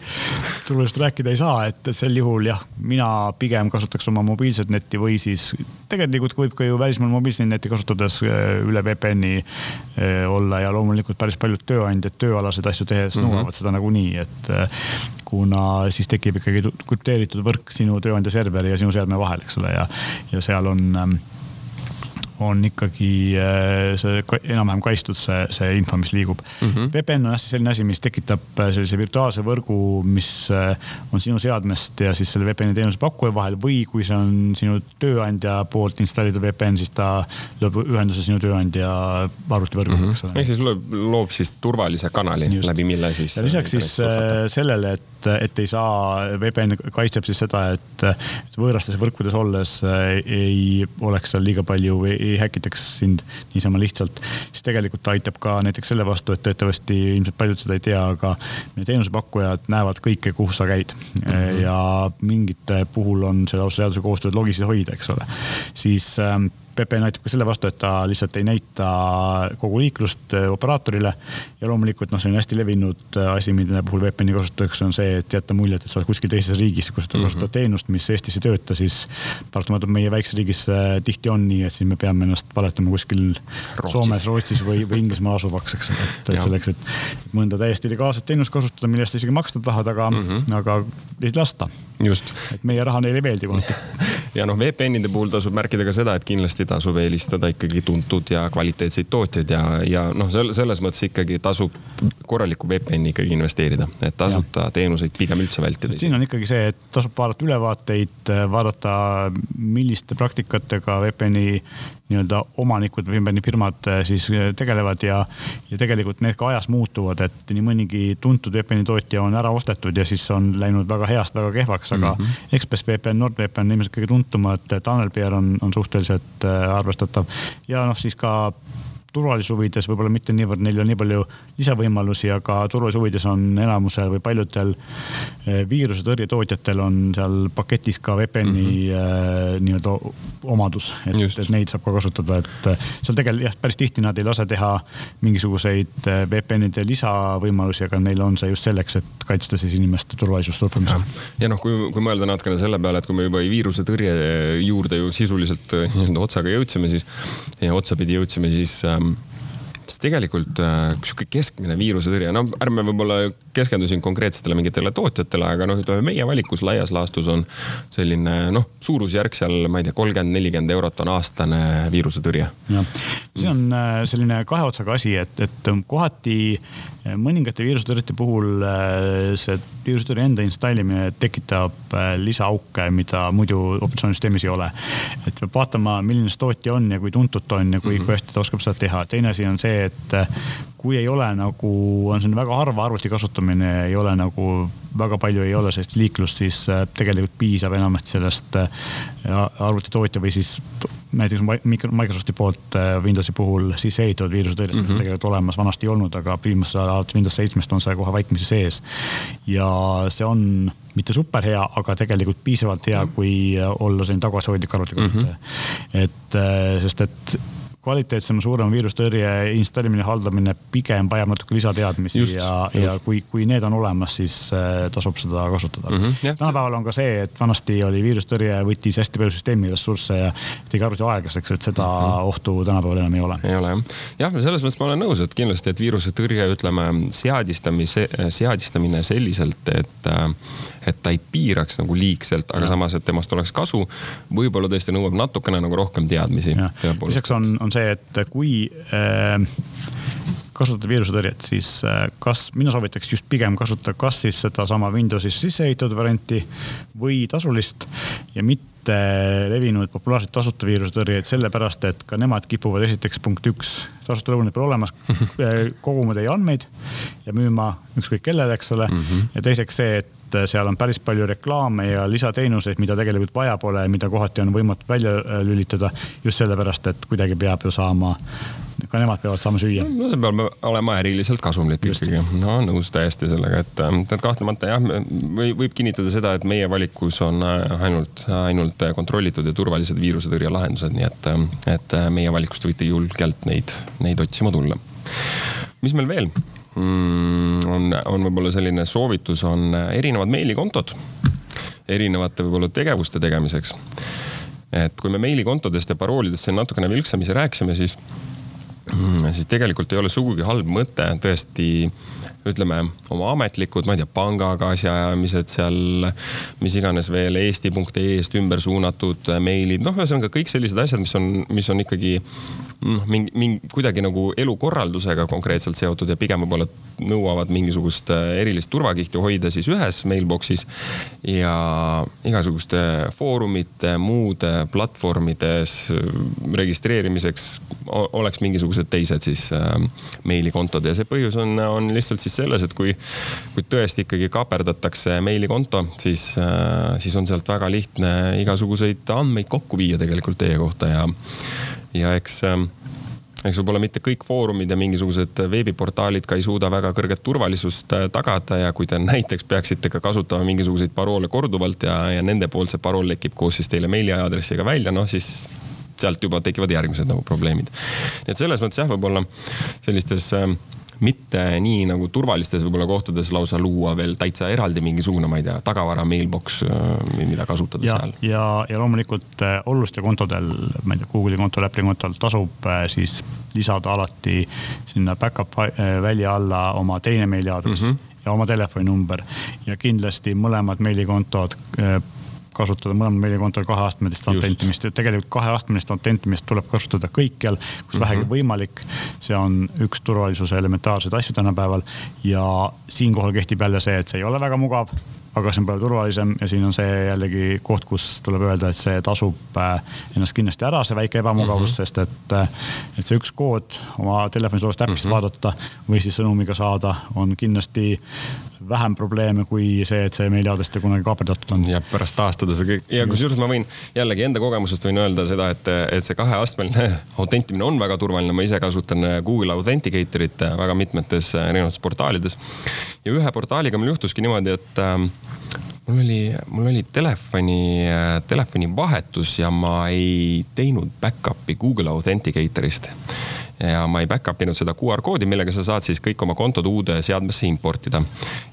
turvalisust rääkida ei saa, et sel juhul jah, mina pigem kasutaks oma mobiilset netti või siis tegelikult võib ka ju välismaal mobiilset netti kasutades äh, üle VPN-i äh, olla ja loomulikult päris paljud tööandjad tööalaseid asju tehes mm -hmm. nõuavad seda nagunii, et kuna siis tekib ikkagi krüpteeritud võrk sinu tööandja serveri ja sinu seadme vahel, eks ole, ja, ja seal on ähm, on ikkagi äh, see enam-vähem kaitstud, see, see info, mis liigub mm. -hmm. VPN on hästi selline asi, mis tekitab äh, sellise virtuaalse võrgu, mis äh, on sinu seadmest ja siis selle VPN-i teenuse pakkuja vahel või kui see on sinu tööandja poolt installitud VPN, siis ta loob ühenduse sinu tööandja arvutivõrguga mm, -hmm. eks ole. ehk siis loob, loob siis turvalise kanali, läbi mille siis. ja lisaks siis sellele, et et, ei saa, VPN kaitseb siis seda, et võõrastes võrkudes olles äh, ei oleks seal liiga palju või ei häkitaks sind niisama lihtsalt. siis tegelikult ta aitab ka näiteks selle vastu, et teatavasti ilmselt paljud seda ei tea, aga meie teenusepakkujad näevad kõike, kuhu sa käid mm. -hmm. ja mingite puhul on see lausa seaduse kohustus logisid hoida, eks ole. siis ähm, VPN aitab ka selle vastu, et ta lihtsalt ei näita kogu liiklust äh, operaatorile. ja loomulikult noh, see on hästi levinud äh, asi, mille puhul VPN-i kasutatakse, on see, et jätta muljet, et sa oled kuskil teises riigis, kus sa mm -hmm. kasutad teenust, mis Eestis ei tööta, siis paratamatult meie väikses riigis äh, tihti on nii, et siis me peame ennast valetama kuskil Rootsi. Soomes, Rootsis või, või <laughs> Inglismaal asuvaks, eks ole. et, selleks, et mõnda täiesti legaalset teenust kasutada, mille eest isegi maksta tahad, aga mm, -hmm. aga lihtsalt lasta. et meie raha neile ei meeldi kohati <laughs> ja noh, VPN-ide puhul tasub märkida ka seda, et kindlasti tasub eelistada ikkagi tuntud ja kvaliteetseid tootjaid ja, ja noh, selles mõttes ikkagi tasub korralikku VPN-i ikkagi investeerida, et tasuta ja. teenuseid pigem üldse vältida. siin on ikkagi see, et tasub vaadata ülevaateid, vaadata, milliste praktikatega VPN-i nii-öelda omanikud või VPN-i firmad eh, siis eh, tegelevad ja, ja tegelikult need ka ajas muutuvad, et nii mõnigi tuntud VPN-i tootja on ära ostetud ja siis on läinud väga heast väga kehvaks, aga mm -hmm. Express VPN, NordVPN on ilmselt kõige tuntumad, TunnelBear on, on suhteliselt äh, arvestatav ja noh, siis ka turvalisuse huvides võib-olla mitte niivõrd, neil on nii palju lisavõimalusi, aga turvalisuse huvides on enamusel või paljudel eh, viirusetõrje tootjatel on seal paketis ka VPN-i mm -hmm. nii-öelda omadus, et, et neid saab ka kasutada, et eh, seal tegelikult jah, päris tihti nad ei lase teha mingisuguseid VPN-ide lisavõimalusi, aga neil on see just selleks, et kaitsta siis inimeste turvalisust surfamisel. ja noh, kui, kui mõelda natukene selle peale, et kui me juba viirusetõrje juurde ju sisuliselt nii-öelda otsaga jõudsime, siis ja otsapidi jõudsime, siis ähm, sest tegelikult äh, sihuke keskmine viirusetõrje, no ärme võib-olla keskendu siin konkreetsetele mingitele tootjatele, aga noh, ütleme meie valikus laias laastus on selline noh, suurusjärk seal, ma ei tea, kolmkümmend, nelikümmend eurot on aastane viirusetõrje. jah, see on äh, selline kahe otsaga asi, et, et kohati äh, mõningate viirusetõrjete puhul see viirusetõrje enda installimine tekitab lisaauke, mida muidu operatsioonisüsteemis ei ole. et peab vaatama, milline see tootja on ja kui tuntud ta on ja kui mm, -hmm. kui hästi ta oskab seda teha. teine asi on see, et kui ei ole nagu, on selline väga harva arvuti kasutamine, ei ole nagu väga palju ei ole sellist liiklust, siis äh, tegelikult piisab enamasti sellest äh, arvutitootja või siis näiteks Microsofti poolt äh, Windowsi puhul siis ehitatud viirusetõrjest mm -hmm. tegelikult olemas, vanasti ei olnud, aga viimasel ajal alates Windows seitsmest on see kohe vaikimisi sees. ja see on mitte super hea, aga tegelikult piisavalt hea, kui olla selline tagasihoidlik arvutikasutaja mm. -hmm. et sest, et kvaliteetsem, suurem viirustõrje installimine, haldamine pigem vajab natuke lisateadmisi just, ja, ja kui, kui need on olemas, siis äh, tasub seda kasutada mm. -hmm, tänapäeval on ka see, et vanasti oli viirustõrje võttis hästi palju süsteemi ressursse ja tegi arvuti aeglaseks, et seda mm -hmm. ohtu tänapäeval enam ei ole. ei ole jah, jah, selles mõttes ma olen nõus, et kindlasti, et viirusetõrje, ütleme seadistamise, seadistamine selliselt, et, et ta ei piiraks nagu liigselt, aga ja. samas, et temast oleks kasu, võib-olla tõesti nõuab natukene nagu rohkem teadmisi. lisaks on, on see, et kui äh, kasutada viirusetõrjet, siis äh, kas, mina soovitaks just pigem kasutada kas siis sedasama Windowsisse sisse ehitatud varianti või tasulist ja mitte levinud populaarseid tasuta viirusetõrjeid, sellepärast et ka nemad kipuvad esiteks punkt üks, tasuta lõunaid pole olemas, <laughs> äh, koguma teie andmeid ja müüma ükskõik kellele, eks ole mm. -hmm. ja teiseks see, et seal on päris palju reklaame ja lisateenuseid, mida tegelikult vaja pole, mida kohati on võimatu välja äh, lülitada. just sellepärast, et kuidagi peab ju saama ka nemad peavad saama süüa. no see peab olema äriliselt kasumlik Just. ikkagi. no nõus täiesti sellega, et, ähm, et kahtlemata jah, või võib kinnitada seda, et meie valikus on äh, ainult, ainult kontrollitud ja turvalised viirusetõrje lahendused, nii et, et äh, meie valikust võite julgelt neid, neid otsima tulla. mis meil veel on, on võib-olla selline soovitus, on äh, erinevad meilikontod. Erinevate võib-olla tegevuste tegemiseks. Et kui me meilikontodest ja paroolidest siin natukene vilksamisi rääkisime, siis Mm, siis tegelikult ei ole sugugi halb mõte tõesti ütleme oma ametlikud, ma ei tea, pangaga asjaajamised seal, mis iganes veel eesti.ee-st ümber suunatud meilid, noh, ühesõnaga kõik sellised asjad, mis on, mis on ikkagi noh, mingi, mingi kuidagi nagu elukorraldusega konkreetselt seotud ja pigem võib-olla nõuavad mingisugust äh, erilist turvakihti hoida siis ühes mailbox'is. ja igasuguste foorumite, muude platvormides registreerimiseks oleks mingisugused teised siis äh, meilikontod ja see põhjus on, on lihtsalt siis selles, et kui, kui tõesti ikkagi kaaperdatakse meilikonto, siis äh,, siis on sealt väga lihtne igasuguseid andmeid kokku viia tegelikult teie kohta ja ja eks ähm, eks võib-olla mitte kõik foorumid ja mingisugused veebiportaalid ka ei suuda väga kõrget turvalisust äh, tagada ja kui te näiteks peaksite ka kasutama mingisuguseid paroole korduvalt ja, ja nende poolt see parool lekib koos siis teile meiliaadressiga välja, noh siis sealt juba tekivad järgmised nagu probleemid. nii et selles mõttes jah, võib-olla sellistes äh, mitte nii nagu turvalistes võib-olla kohtades lausa luua veel täitsa eraldi mingisugune, ma ei tea, tagavara mailbox, äh, mida kasutada ja, seal. ja, ja loomulikult äh, oluliste kontodel, ma ei tea, Google'i kontol, Apple'i kontol tasub äh, siis lisada alati sinna back-up välja alla oma teine meiliaadress mm -hmm. ja oma telefoninumber ja kindlasti mõlemad meilikontod kasutada mõlemal meilikontol kaheastmelist autentimist ja tegelikult kaheastmelist autentimist tuleb kasutada kõikjal, kus mm -hmm. vähegi võimalik. see on üks turvalisuse elementaarseid asju tänapäeval ja siinkohal kehtib jälle see, et see ei ole väga mugav aga see on palju turvalisem ja siin on see jällegi koht, kus tuleb öelda, et see tasub äh, ennast kindlasti ära, see väike ebamugavus mm, -hmm. sest et, äh, et see üks kood oma telefonisoolest äpist mm -hmm. vaadata või siis sõnumiga saada, on kindlasti vähem probleeme kui see, et see meiliaadress kunagi kaaperdatud on. ja pärast taastada see kõik ja kusjuures ma võin jällegi enda kogemusest võin öelda seda, et, et see kaheastmeline <laughs> autentimine on väga turvaline, ma ise kasutan Google Authenticatorit väga mitmetes erinevates portaalides. ja ühe portaaliga mul juhtuski niimoodi, et ähm, mul oli, mul oli telefoni, telefoni vahetus ja ma ei teinud back-up'i Google Authenticatorist ja ma ei back-up inud seda QR koodi, millega sa saad siis kõik oma kontod uude seadmesse importida.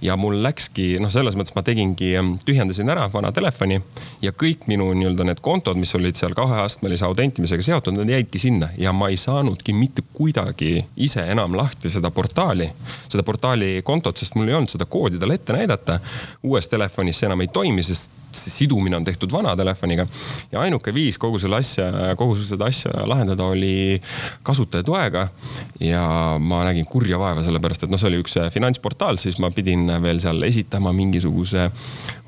ja mul läkski, noh, selles mõttes ma tegingi, tühjendasin ära vana telefoni ja kõik minu nii-öelda need kontod, mis olid seal kaheastmelise autentimisega seotud, need jäidki sinna ja ma ei saanudki mitte kuidagi ise enam lahti seda portaali, seda portaali kontot, sest mul ei olnud seda koodi talle ette näidata. uues telefonis see enam ei toimi, sest see sidumine on tehtud vana telefoniga. ja ainuke viis kogu selle asja, kogu seda asja lahendada oli kasutajatoega. ja ma nägin kurja vaeva, sellepärast et noh, see oli üks finantsportaal, siis ma pidin veel seal esitama mingisuguse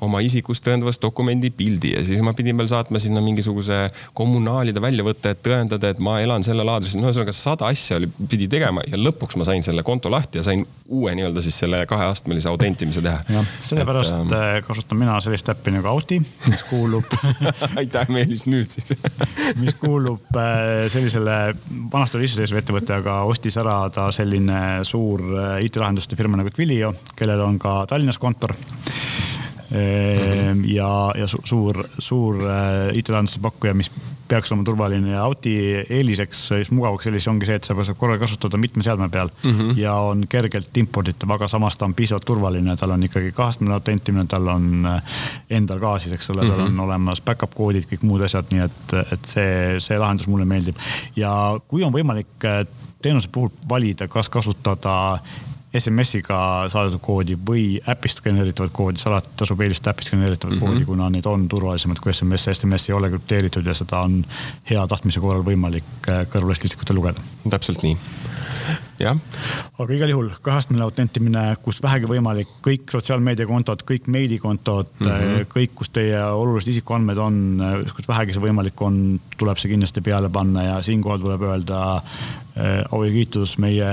oma isikust tõendavas dokumendi pildi ja siis ma pidin veel saatma sinna mingisuguse kommunaalide väljavõtte, et tõendada, et ma elan sellel aadressil. no ühesõnaga sada asja oli, pidi tegema ja lõpuks ma sain selle konto lahti ja sain uue nii-öelda siis selle kaheastmelise autentimise teha. sellepärast et, ähm, kasutan mina sellist äppi nagu Auti, mis kuulub <laughs> aitäh, Meelis, nüüd siis <laughs> mis kuulub äh, sellisele, vanasti oli iseseisva ettevõte, aga ostis ära ta selline suur äh, IT-lahenduste firma nagu Twilio, kellel on ka Tallinnas kontor. Ja, ja suur, suur IT-lahenduste pakkuja, mis peaks olema turvaline ja Auti eeliseks, mugavaks eelis ongi see, et sa saad korraga kasutada mitme seadme peal mm -hmm. ja on kergelt imporditav, aga samas ta on piisavalt turvaline, tal on ikkagi kaheastmeline autentimine, tal on endal ka siis, eks ole mm, -hmm. tal on mhm. olemas back-up koodid, kõik muud asjad, nii et, et see, see lahendus mulle meeldib. ja kui on võimalik teenuse puhul valida, kas kasutada SMS-iga saadetud koodi või äpist genereeritavat koodi, siis alati tasub eelistada äpist genereeritavat mm -hmm. koodi, kuna need on turvalisemad kui SMS. SMS ei ole krüpteeritud ja seda on hea tahtmise korral võimalik äh, kõrvalist isikutel lugeda. täpselt nii. Aga igal juhul kaheastmeline autentimine, kus vähegi võimalik, kõik sotsiaalmeediakontod, kõik meilikontod mm, -hmm. kõik, kus teie olulised isikuandmed on, kus vähegi see võimalik on, tuleb see kindlasti peale panna ja siinkohal tuleb öelda äh, au ja kiitus meie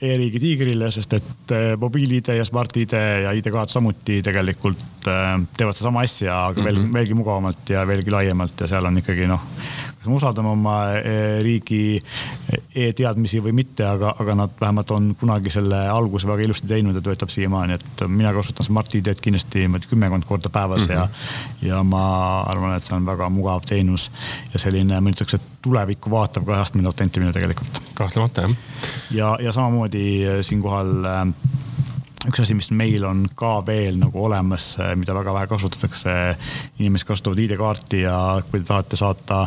e-riigi tiigrile, sest et äh, mobiil-ID ja Smart-ID ja ID-kaart samuti tegelikult äh, teevad sedasama asja, aga mm -hmm. veel, veelgi mugavamalt ja veelgi laiemalt ja seal on ikkagi noh kas me usaldame oma eh, riigi e-teadmisi või mitte, aga, aga nad vähemalt on kunagi selle alguse väga ilusti teinud ja töötab siiamaani, et mina kasutan Smart-ID-d kindlasti niimoodi kümmekond korda päevas mm -hmm. ja, mhm. ja ma arvan, et see on väga mugav teenus ja selline, ma ütleks, et tulevikku vaatav kaheastmeline autentimine tegelikult. kahtlemata jah. ja, ja samamoodi eh, siinkohal üks asi, mis meil on ka veel nagu olemas, mida väga vähe kasutatakse. inimesed kasutavad ID-kaarti ja kui te tahate saata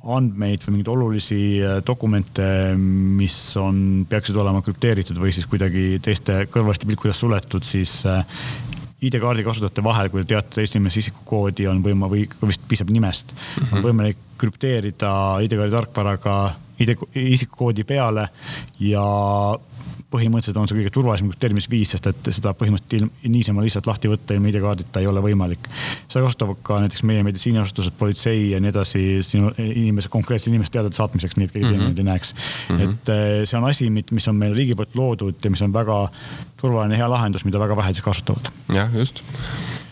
andmeid või mingeid olulisi äh, dokumente, mis on, peaksid olema krüpteeritud või siis kuidagi teiste kõrvaliste pilkudest suletud, siis äh, ID-kaardi kasutajate vahel, kui te teate teist inimese isikukoodi, on võima- või vist piisab nimest mm, -hmm. on võimalik krüpteerida ID-kaardi tarkvaraga ID isikukoodi peale ja põhimõtteliselt on see kõige turvalisem krüpteerimisviis, sest et seda põhimõtteliselt niisama lihtsalt lahti võtta ilma ID-kaardita ei ole võimalik. seda kasutavad ka näiteks meie meditsiiniasutused, politsei ja nii edasi, sinu inimese, konkreetse inimese teadete saatmiseks, nii et keegi teine mm -hmm. ei näeks mm. -hmm. et eh, see on asi, mis on meil riigi poolt loodud ja mis on väga turvaline, hea lahendus, mida väga vähesed kasutavad. jah, just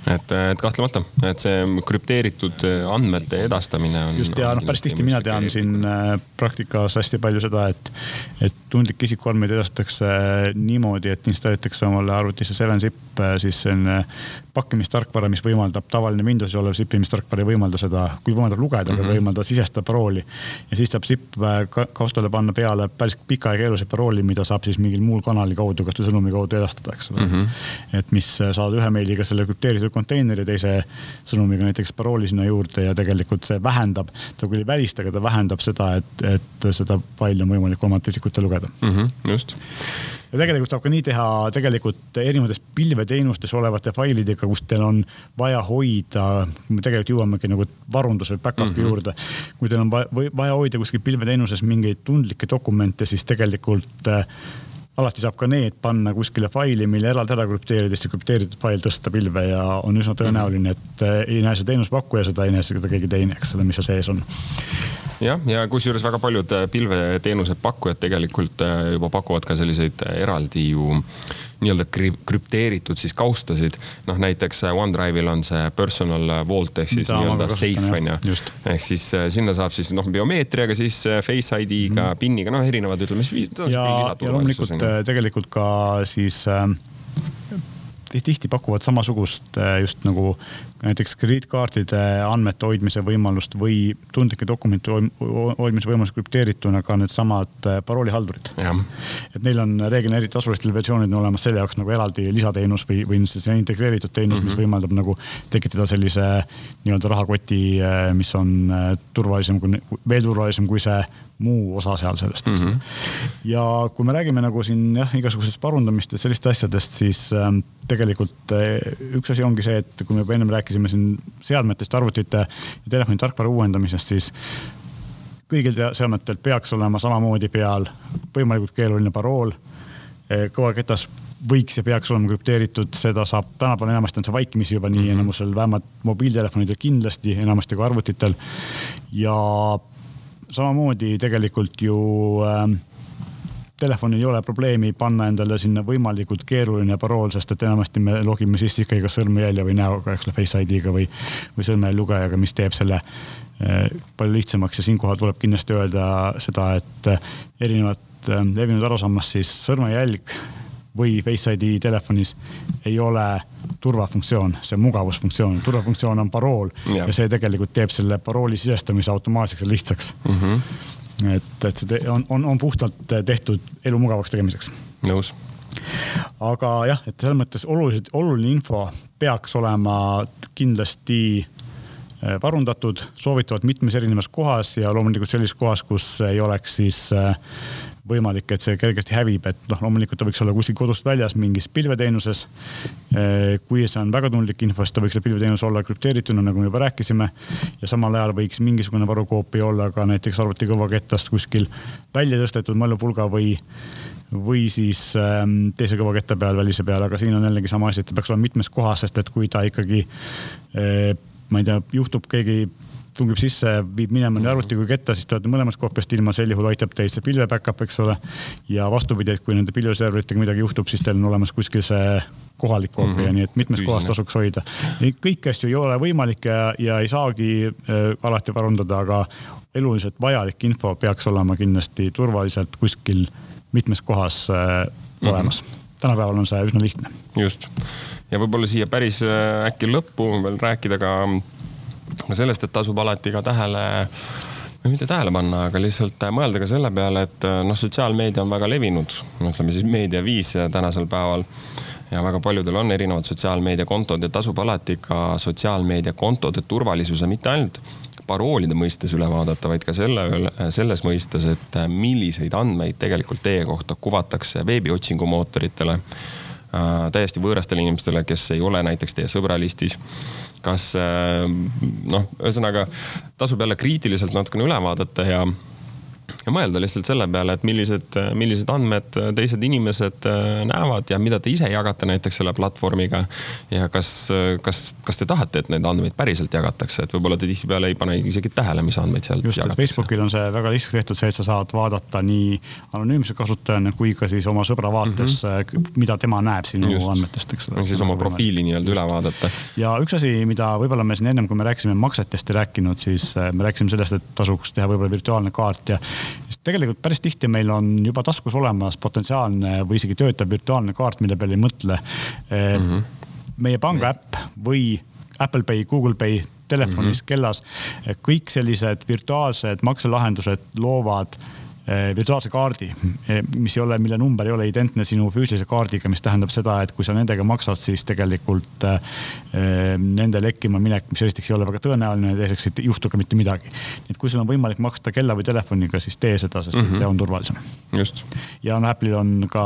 et, et kahtlemata, et see krüpteeritud andmete edastamine on. just ja noh, päris tihti mina tean siin äh, praktikas hästi palju seda, et, et tundlikke isikuandmeid edastatakse niimoodi, et installitakse omale arvutisse 7-zip, äh, siis selline pakkimistarkvara, mis võimaldab, tavaline Windowsis olev sipimistarkvara ei võimalda seda, kui võimaldab lugeda mm, -hmm. aga ei võimalda sisestada parooli. ja siis saab sipp äh, kaustale panna peale päris pika ja keerulise parooli, mida saab siis mingil muul kanali kaudu, kas või sõnumi kaudu edastada, eks ole mm. -hmm. et mis saad ühe meiliga selle krüpteeritud konteineri teise sõnumiga näiteks parooli sinna juurde ja tegelikult see vähendab, ta küll ei välista, aga ta vähendab seda, et, et seda faili on võimalik kolmandatel isikutel lugeda mm. -hmm, just ja tegelikult saab ka nii teha tegelikult erinevates pilveteenustes olevate failidega, kus teil on vaja hoida, me tegelikult jõuamegi nagu varunduse või back-up'i mm -hmm. juurde. kui teil on vaja hoida kuskil pilveteenuses mingeid tundlikke dokumente, siis tegelikult äh, alati saab ka need panna kuskile faili, mille eraldi ära krüpteerida, siis see krüpteeritud fail tõsta pilve ja on üsna tõenäoline, et eh, ei näe see teenusepakkuja seda, ei näe seda keegi teine, eks ole, mis seal sees on. jah, ja kusjuures väga paljud eh, pilveteenuse pakkujad tegelikult eh, juba pakuvad ka selliseid eraldi ju nii-öelda krüpteeritud siis kaustasid. noh, näiteks äh, OneDrive'il on see personal vault ehk siis nii-öelda safe on ju. ehk siis äh, sinna saab siis noh, biomeetriaga siis äh, Face ID-ga mm., PIN-iga, noh, erinevad ütleme siis. ja, ja loomulikult tegelikult ka siis äh, tihti pakuvad samasugust äh, just nagu näiteks krediitkaartide andmete hoidmise võimalust või tundlike dokumente hoidmise võimalust krüpteerituna ka needsamad äh, paroolihaldurid. et neil on reeglina eriti tasulistel versioonidel olemas selle jaoks nagu eraldi lisateenus või, või see integreeritud teenus mm, -hmm. mis mhm. võimaldab nagu tekitada sellise nii-öelda rahakoti, äh, mis on turvalisem kui, veel turvalisem kui see muu osa seal sellest mm. -hmm. ja kui me räägime nagu siin jah, igasugusest varundamist ja sellist asjadest, siis ähm, tegelikult äh, üks asi ongi see, et kui me juba ennem rääkisime siin seadmetest, arvutite ja telefoni tarkvara uuendamisest, siis kõigil seadmetel peaks olema samamoodi peal võimalikult keeruline parool. Äh, kõvaketas võiks ja peaks olema krüpteeritud, seda saab, tänapäeval enamasti on see vaikimisi juba nii mm -hmm. enamusel, vähemalt mobiiltelefonidel kindlasti, enamasti ka arvutitel. ja samamoodi tegelikult ju äh, telefonil ei ole probleemi panna endale sinna võimalikult keeruline parool, sest et enamasti me logime sisse ikkagi kas sõrmejälje või näoga, eks ole, Face ID-ga või, või sõrmejäljelugejaga, mis teeb selle äh, palju lihtsamaks ja siinkohal tuleb kindlasti öelda seda, et äh, erinevat äh, levinud arusaamast siis sõrmejälg või Face ID telefonis ei ole turvafunktsioon, see on mugavusfunktsioon. turvafunktsioon on parool ja. ja see tegelikult teeb selle parooli sisestamise automaatseks ja lihtsaks mm. -hmm. Et, et see on, on, on puhtalt tehtud elu mugavaks tegemiseks. nõus aga jah, et selles mõttes oluliselt, oluline info peaks olema kindlasti äh, varundatud, soovitavalt mitmes erinevas kohas ja loomulikult sellises kohas, kus ei oleks siis äh, võimalik, et see kergesti hävib, et noh, loomulikult ta võiks olla kuskil kodust väljas mingis pilveteenuses. kui see on väga tundlik info, siis ta võiks see pilveteenus olla krüpteerituna, nagu me juba rääkisime. ja samal ajal võiks mingisugune varukoopia olla ka näiteks arvutikõvakettast kuskil välja tõstetud mallupulga või või siis ähm, teise kõvaketta peal, välise peal, aga siin on jällegi sama asi, et ta peaks olema mitmes kohas, sest et kui ta ikkagi äh,, ma ei tea, juhtub keegi tungib sisse, viib minema nii arvuti kui ketta, siis te olete mõlemast koopiast ilma, sel juhul aitab teid see pilve back-up, eks ole. ja vastupidi, et kui nende pilveserveritega midagi juhtub, siis teil on olemas kuskil see kohalik koopia mm, -hmm. nii et mitmes kohas tasuks hoida. kõiki asju ei ole võimalik ja, ja ei saagi äh, alati varundada, aga eluliselt vajalik info peaks olema kindlasti turvaliselt kuskil mitmes kohas äh, olemas mm. -hmm tänapäeval on see üsna lihtne. just ja võib-olla siia päris äh, äkki lõppu veel rääkida ka sellest, et tasub alati ka tähele või mitte tähele panna, aga lihtsalt mõelda ka selle peale, et noh, sotsiaalmeedia on väga levinud, ütleme siis meediaviis tänasel päeval. ja väga paljudel on erinevad sotsiaalmeediakontod ja tasub alati ka sotsiaalmeediakontode turvalisuse mitte ainult paroolide mõistes üle vaadata, vaid ka selle, selles mõistes, et milliseid andmeid tegelikult teie kohta kuvatakse veebiotsingumootoritele äh,. täiesti võõrastele inimestele, kes ei ole näiteks teie sõbralistis kas äh, noh, ühesõnaga tasub jälle kriitiliselt natukene üle vaadata ja ja mõelda lihtsalt selle peale, et millised, millised andmed teised inimesed äh, näevad ja mida te ise jagate näiteks selle platvormiga. ja kas, kas, kas te tahate, et neid andmeid päriselt jagatakse, et võib-olla te tihtipeale ei pane isegi tähele, mis andmeid seal just, jagatakse. Facebookil on see väga lihtsalt tehtud, see, et sa saad vaadata nii anonüümse kasutajana kui ka siis oma sõbra vaates mm, -hmm. mida tema näeb sinu just. andmetest, eks ole. siis oma profiili nii-öelda üle vaadata. ja üks asi, mida võib-olla me siin ennem, kui me rääkisime maksetest ei rääkinud, siis äh, me rääkisime sellest, et tasuks teha võib-olla virtuaalne kaart ja sest tegelikult päris tihti meil on juba taskus olemas potentsiaalne või isegi töötav virtuaalne kaart, mille peale ei mõtle mm. -hmm. meie panga äpp või Apple Pay, Google Pay telefonis mm, -hmm. kellas, kõik sellised virtuaalsed makselahendused loovad Eh, virtuaalse kaardi, eh, mis ei ole, mille number ei ole identne sinu füüsilise kaardiga, mis tähendab seda, et kui sa nendega maksad, siis tegelikult äh, nende lekkima minek, mis esiteks ei ole väga tõenäoline teiseks ei juhtu ka mitte midagi. et kui sul on võimalik maksta kella või telefoniga, siis tee seda, sest mm -hmm. see on turvalisem. just. ja no Apple'il on ka,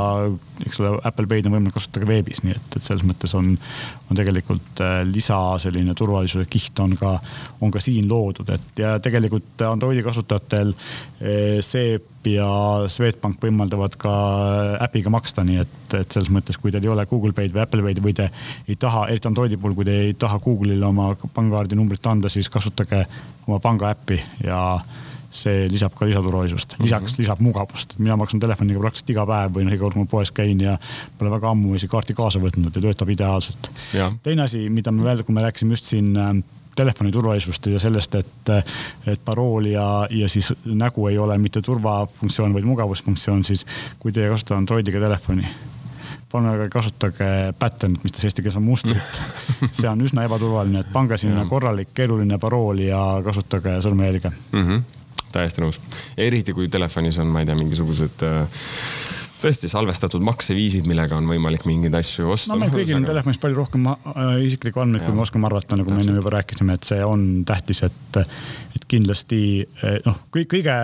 eks ole, Apple Pay'd on võimalik kasutada ka veebis, nii et, et selles mõttes on, on tegelikult lisa selline turvalisuse kiht on ka, on ka siin loodud, et ja tegelikult Androidi kasutajatel see ja Swedbank võimaldavad ka äpiga maksta, nii et, et selles mõttes, kui teil ei ole Google Pay'd või Apple Pay'd või te ei taha, eriti Androidi puhul, kui te ei taha Google'ile oma pangakaardi numbrit anda, siis kasutage oma panga äppi ja see lisab ka lisaturvalisust, lisaks mm -hmm. lisab mugavust. mina maksan telefoniga praktiliselt iga päev või noh, iga kord, ma poes käin ja pole väga ammu isegi kaarti kaasa võtnud ja töötab ideaalselt. teine asi, mida me veel, kui me rääkisime just siin äh, telefoni turvalisust ja sellest, et, et parool ja, ja siis nägu ei ole mitte turvafunktsioon, vaid mugavusfunktsioon, siis kui teie kasutate Androidiga telefoni palun kasutage pattern'it, mis eesti keeles on mustrit. <laughs> see on üsna ebaturvaline, et pange sinna korralik keeruline parool ja kasutage sõrmejälge mm. -hmm. täiesti nõus, eriti kui telefonis on, ma ei tea, mingisugused äh, tõesti salvestatud makseviisid, millega on võimalik mingeid asju osta. no meil kõigil on telefonis palju rohkem äh, isiklikku andmeid, kui me oskame arvata, nagu me enne juba rääkisime, et see on tähtis, et, et kindlasti eh, noh, kõige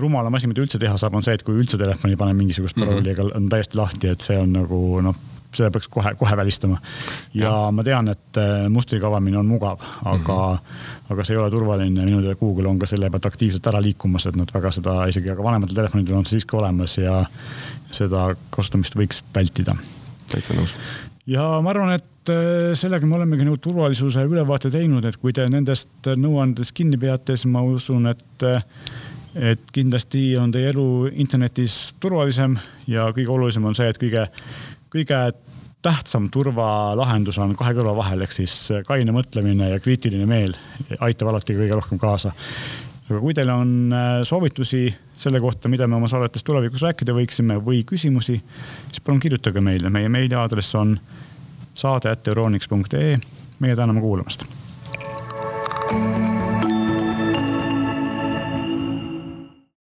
rumalam asi, mida üldse teha saab, on see, et kui üldse telefoni paneb mingisugust parooli, aga mm -hmm. on täiesti lahti, et see on nagu noh seda peaks kohe, kohe välistama. ja, ma tean, et äh, mustriga avamine on mugav, aga mm, -hmm. aga see ei ole turvaline minu teada Google on ka selle pealt aktiivselt ära liikumas, et nad väga seda isegi, aga vanematel telefonidel on see siiski olemas ja seda kasutamist võiks vältida. täitsa nõus. ja ma arvan, et äh, sellega me olemegi nagu turvalisuse ülevaate teinud, et kui te nendest nõuandest kinni peate, siis ma usun, et äh, et kindlasti on teie elu internetis turvalisem ja kõige olulisem on see, et kõige kõige tähtsam turvalahendus on kahe kõrva vahel, ehk siis kaine mõtlemine ja kriitiline meel aitab alati kõige rohkem kaasa. aga kui teil on äh, soovitusi selle kohta, mida me oma saadetes tulevikus rääkida võiksime või küsimusi, siis palun kirjutage meile, meie meiliaadress on saade.euroniks.ee. meie täname kuulamast.